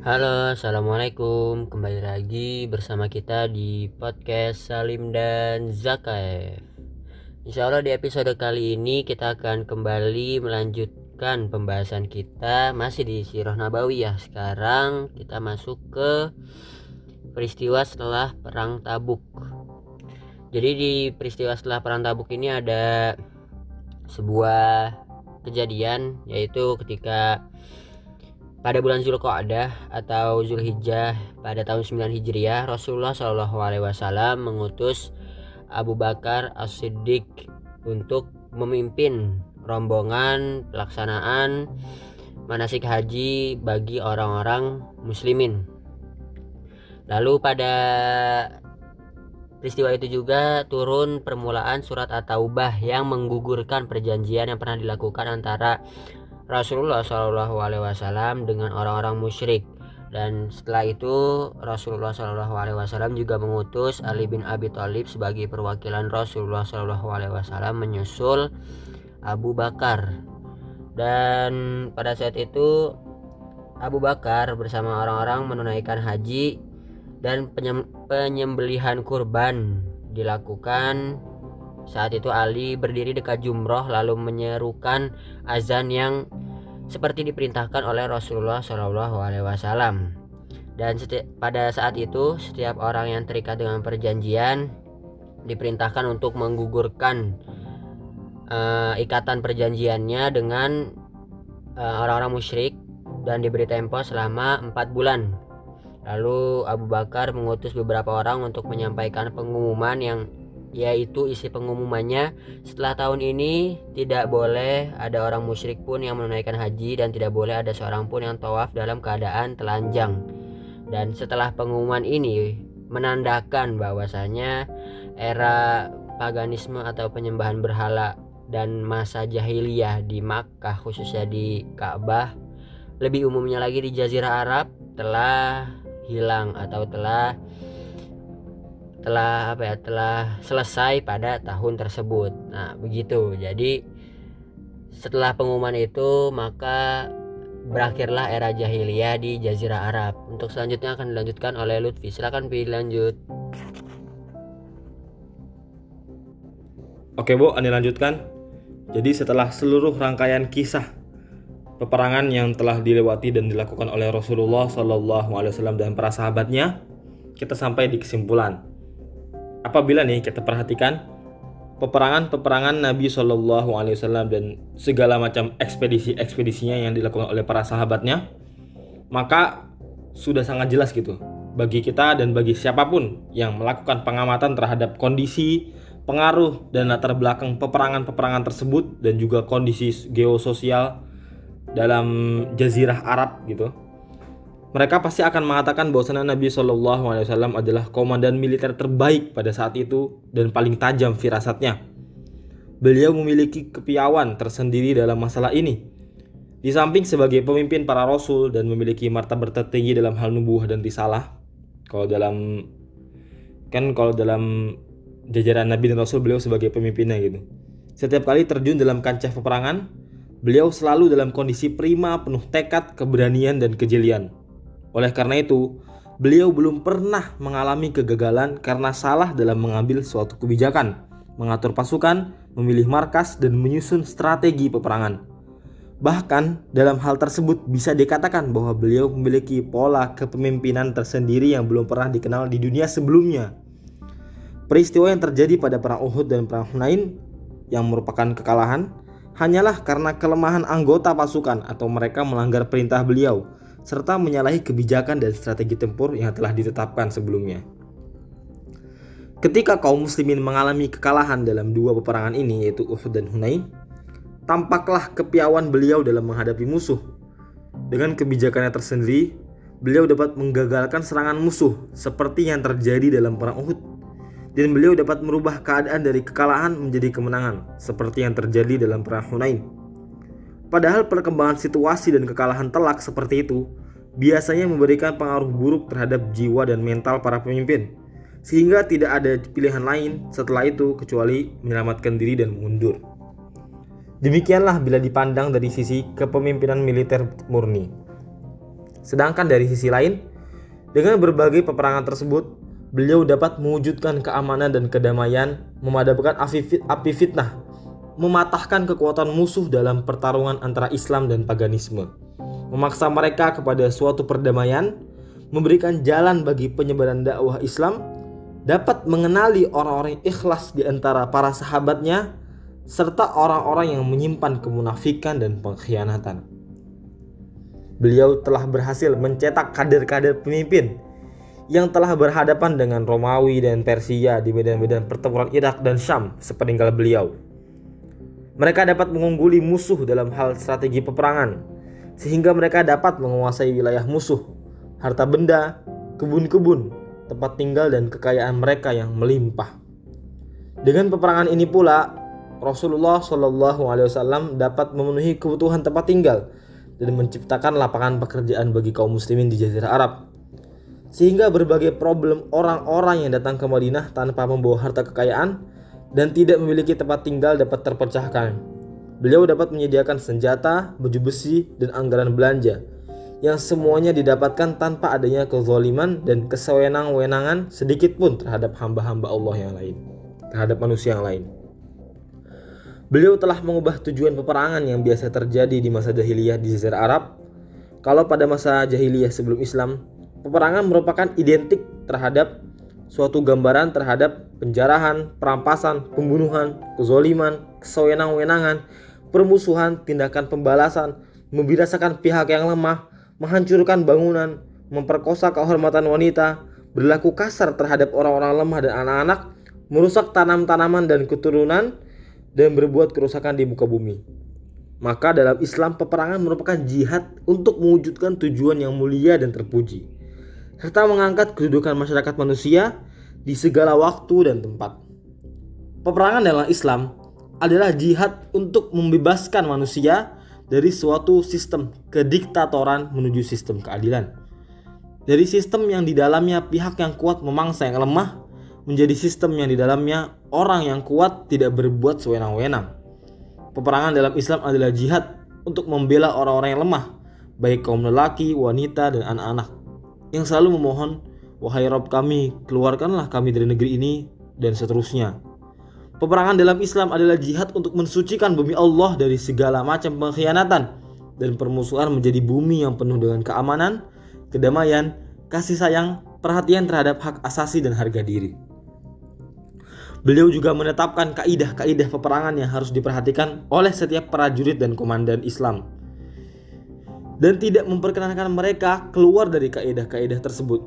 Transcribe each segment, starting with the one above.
Halo, assalamualaikum. Kembali lagi bersama kita di podcast Salim dan Zakaev. Insya Allah di episode kali ini kita akan kembali melanjutkan pembahasan kita masih di Sirah Nabawiyah. Sekarang kita masuk ke peristiwa setelah Perang Tabuk. Jadi di peristiwa setelah Perang Tabuk ini ada sebuah kejadian yaitu ketika pada bulan Zulqa'dah atau Zulhijjah pada tahun 9 Hijriah Rasulullah Shallallahu alaihi wasallam mengutus Abu Bakar As-Siddiq untuk memimpin rombongan pelaksanaan manasik haji bagi orang-orang muslimin. Lalu pada peristiwa itu juga turun permulaan surat At-Taubah yang menggugurkan perjanjian yang pernah dilakukan antara Rasulullah Shallallahu Alaihi Wasallam dengan orang-orang musyrik. Dan setelah itu Rasulullah Shallallahu Alaihi Wasallam juga mengutus Ali bin Abi Thalib sebagai perwakilan Rasulullah Shallallahu Alaihi Wasallam menyusul Abu Bakar. Dan pada saat itu Abu Bakar bersama orang-orang menunaikan haji dan penyembelihan kurban dilakukan saat itu Ali berdiri dekat jumroh lalu menyerukan azan yang seperti diperintahkan oleh Rasulullah Shallallahu Alaihi Wasallam. Dan pada saat itu setiap orang yang terikat dengan perjanjian diperintahkan untuk menggugurkan uh, ikatan perjanjiannya dengan uh, orang-orang musyrik dan diberi tempo selama empat bulan. Lalu Abu Bakar mengutus beberapa orang untuk menyampaikan pengumuman yang yaitu isi pengumumannya. Setelah tahun ini tidak boleh ada orang musyrik pun yang menunaikan haji dan tidak boleh ada seorang pun yang tawaf dalam keadaan telanjang. Dan setelah pengumuman ini menandakan bahwasanya era paganisme atau penyembahan berhala dan masa jahiliyah di Makkah khususnya di Ka'bah lebih umumnya lagi di Jazirah Arab telah hilang atau telah telah apa ya telah selesai pada tahun tersebut. Nah, begitu. Jadi setelah pengumuman itu maka berakhirlah era jahiliyah di Jazirah Arab. Untuk selanjutnya akan dilanjutkan oleh Lutfi. Silakan pilih lanjut. Oke Bu, ini lanjutkan. Jadi setelah seluruh rangkaian kisah peperangan yang telah dilewati dan dilakukan oleh Rasulullah Wasallam dan para sahabatnya, kita sampai di kesimpulan apabila nih kita perhatikan peperangan-peperangan Nabi Shallallahu Alaihi Wasallam dan segala macam ekspedisi-ekspedisinya yang dilakukan oleh para sahabatnya, maka sudah sangat jelas gitu bagi kita dan bagi siapa pun yang melakukan pengamatan terhadap kondisi, pengaruh dan latar belakang peperangan-peperangan tersebut dan juga kondisi geososial dalam jazirah Arab gitu mereka pasti akan mengatakan bahwa Nabi Shallallahu Alaihi Wasallam adalah komandan militer terbaik pada saat itu dan paling tajam firasatnya. Beliau memiliki kepiawan tersendiri dalam masalah ini. Di samping sebagai pemimpin para rasul dan memiliki martabat tertinggi dalam hal nubuah dan risalah, kalau dalam kan kalau dalam jajaran Nabi dan Rasul beliau sebagai pemimpinnya gitu. Setiap kali terjun dalam kancah peperangan, beliau selalu dalam kondisi prima penuh tekad, keberanian dan kejelian. Oleh karena itu, beliau belum pernah mengalami kegagalan karena salah dalam mengambil suatu kebijakan, mengatur pasukan, memilih markas, dan menyusun strategi peperangan. Bahkan dalam hal tersebut bisa dikatakan bahwa beliau memiliki pola kepemimpinan tersendiri yang belum pernah dikenal di dunia sebelumnya. Peristiwa yang terjadi pada perang Uhud dan perang Hunain yang merupakan kekalahan hanyalah karena kelemahan anggota pasukan atau mereka melanggar perintah beliau serta menyalahi kebijakan dan strategi tempur yang telah ditetapkan sebelumnya. Ketika kaum muslimin mengalami kekalahan dalam dua peperangan ini yaitu Uhud dan Hunain, tampaklah kepiawan beliau dalam menghadapi musuh. Dengan kebijakannya tersendiri, beliau dapat menggagalkan serangan musuh seperti yang terjadi dalam perang Uhud. Dan beliau dapat merubah keadaan dari kekalahan menjadi kemenangan seperti yang terjadi dalam perang Hunain. Padahal perkembangan situasi dan kekalahan telak seperti itu biasanya memberikan pengaruh buruk terhadap jiwa dan mental para pemimpin, sehingga tidak ada pilihan lain setelah itu kecuali menyelamatkan diri dan mundur. Demikianlah bila dipandang dari sisi kepemimpinan militer murni. Sedangkan dari sisi lain, dengan berbagai peperangan tersebut, beliau dapat mewujudkan keamanan dan kedamaian, memadamkan api fitnah, mematahkan kekuatan musuh dalam pertarungan antara Islam dan paganisme, memaksa mereka kepada suatu perdamaian, memberikan jalan bagi penyebaran dakwah Islam, dapat mengenali orang-orang ikhlas di antara para sahabatnya, serta orang-orang yang menyimpan kemunafikan dan pengkhianatan. Beliau telah berhasil mencetak kader-kader pemimpin yang telah berhadapan dengan Romawi dan Persia di medan-medan pertempuran Irak dan Syam sepeninggal beliau. Mereka dapat mengungguli musuh dalam hal strategi peperangan, sehingga mereka dapat menguasai wilayah musuh, harta benda, kebun-kebun, tempat tinggal dan kekayaan mereka yang melimpah. Dengan peperangan ini pula, Rasulullah Shallallahu Alaihi Wasallam dapat memenuhi kebutuhan tempat tinggal dan menciptakan lapangan pekerjaan bagi kaum muslimin di Jazirah Arab. Sehingga berbagai problem orang-orang yang datang ke Madinah tanpa membawa harta kekayaan dan tidak memiliki tempat tinggal dapat terpecahkan. Beliau dapat menyediakan senjata, baju besi, dan anggaran belanja yang semuanya didapatkan tanpa adanya kezaliman dan kesewenang-wenangan sedikit pun terhadap hamba-hamba Allah yang lain, terhadap manusia yang lain. Beliau telah mengubah tujuan peperangan yang biasa terjadi di masa jahiliyah di Jazirah Arab. Kalau pada masa jahiliyah sebelum Islam, peperangan merupakan identik terhadap suatu gambaran terhadap penjarahan, perampasan, pembunuhan, kezoliman, kesewenang-wenangan, permusuhan, tindakan pembalasan, membinasakan pihak yang lemah, menghancurkan bangunan, memperkosa kehormatan wanita, berlaku kasar terhadap orang-orang lemah dan anak-anak, merusak tanam-tanaman dan keturunan, dan berbuat kerusakan di muka bumi. Maka dalam Islam peperangan merupakan jihad untuk mewujudkan tujuan yang mulia dan terpuji serta mengangkat kedudukan masyarakat manusia di segala waktu dan tempat. Peperangan dalam Islam adalah jihad untuk membebaskan manusia dari suatu sistem kediktatoran menuju sistem keadilan. Dari sistem yang di dalamnya pihak yang kuat memangsa yang lemah menjadi sistem yang di dalamnya orang yang kuat tidak berbuat sewenang-wenang. Peperangan dalam Islam adalah jihad untuk membela orang-orang yang lemah, baik kaum lelaki, wanita, dan anak-anak, yang selalu memohon, Wahai Rob kami, keluarkanlah kami dari negeri ini, dan seterusnya. Peperangan dalam Islam adalah jihad untuk mensucikan bumi Allah dari segala macam pengkhianatan dan permusuhan menjadi bumi yang penuh dengan keamanan, kedamaian, kasih sayang, perhatian terhadap hak asasi dan harga diri. Beliau juga menetapkan kaidah-kaidah peperangan yang harus diperhatikan oleh setiap prajurit dan komandan Islam. Dan tidak memperkenankan mereka keluar dari kaidah-kaidah tersebut.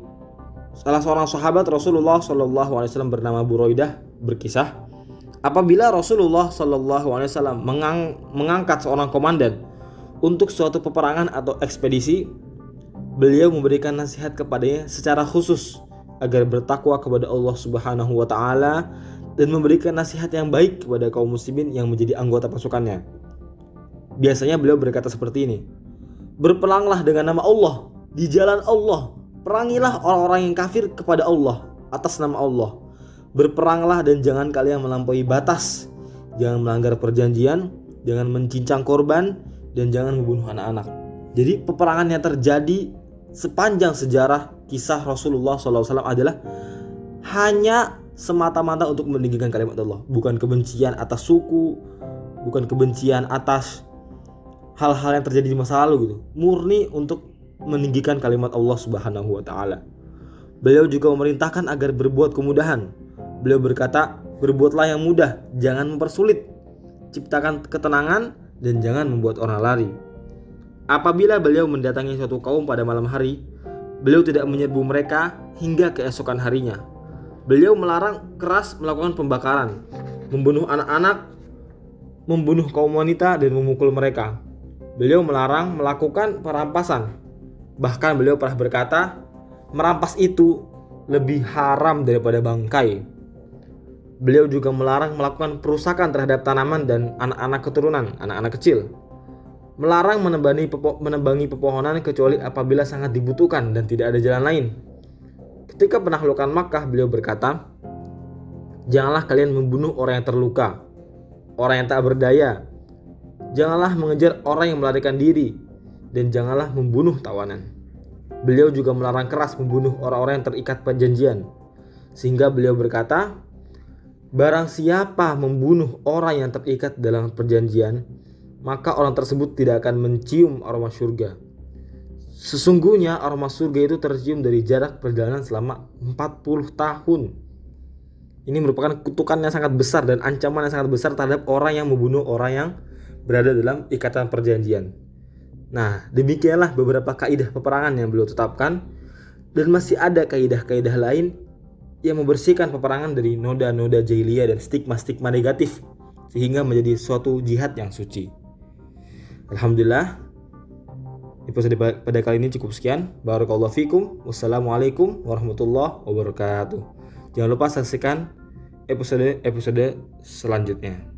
Salah seorang sahabat Rasulullah SAW bernama Buraidah berkisah, apabila Rasulullah SAW mengang mengangkat seorang komandan untuk suatu peperangan atau ekspedisi, beliau memberikan nasihat kepadanya secara khusus agar bertakwa kepada Allah Subhanahu wa taala dan memberikan nasihat yang baik kepada kaum muslimin yang menjadi anggota pasukannya. Biasanya beliau berkata seperti ini, Berperanglah dengan nama Allah, di jalan Allah, perangilah orang-orang yang kafir kepada Allah, atas nama Allah. Berperanglah dan jangan kalian melampaui batas, jangan melanggar perjanjian, jangan mencincang korban, dan jangan membunuh anak-anak. Jadi peperangan yang terjadi sepanjang sejarah kisah Rasulullah SAW adalah hanya semata-mata untuk meninggikan kalimat Allah, bukan kebencian atas suku, bukan kebencian atas hal-hal yang terjadi di masa lalu gitu. Murni untuk meninggikan kalimat Allah Subhanahu wa taala. Beliau juga memerintahkan agar berbuat kemudahan. Beliau berkata, "Berbuatlah yang mudah, jangan mempersulit. Ciptakan ketenangan dan jangan membuat orang lari." Apabila beliau mendatangi suatu kaum pada malam hari, beliau tidak menyerbu mereka hingga keesokan harinya, Beliau melarang keras melakukan pembakaran, membunuh anak-anak, membunuh kaum wanita dan memukul mereka. Beliau melarang melakukan perampasan. Bahkan beliau pernah berkata, merampas itu lebih haram daripada bangkai. Beliau juga melarang melakukan perusakan terhadap tanaman dan anak-anak keturunan, anak-anak kecil. Melarang menebangi, pepo menebangi pepohonan kecuali apabila sangat dibutuhkan dan tidak ada jalan lain. Ketika penaklukan Makkah, beliau berkata, Janganlah kalian membunuh orang yang terluka, orang yang tak berdaya. Janganlah mengejar orang yang melarikan diri, dan janganlah membunuh tawanan. Beliau juga melarang keras membunuh orang-orang yang terikat perjanjian. Sehingga beliau berkata, Barang siapa membunuh orang yang terikat dalam perjanjian, maka orang tersebut tidak akan mencium aroma surga. Sesungguhnya aroma surga itu tercium dari jarak perjalanan selama 40 tahun. Ini merupakan kutukan yang sangat besar dan ancaman yang sangat besar terhadap orang yang membunuh orang yang berada dalam ikatan perjanjian. Nah, demikianlah beberapa kaidah peperangan yang beliau tetapkan dan masih ada kaidah-kaidah lain yang membersihkan peperangan dari noda-noda jahiliyah dan stigma-stigma negatif sehingga menjadi suatu jihad yang suci. Alhamdulillah episode pada kali ini cukup sekian. Barakallahu fikum. Wassalamualaikum warahmatullahi wabarakatuh. Jangan lupa saksikan episode-episode selanjutnya.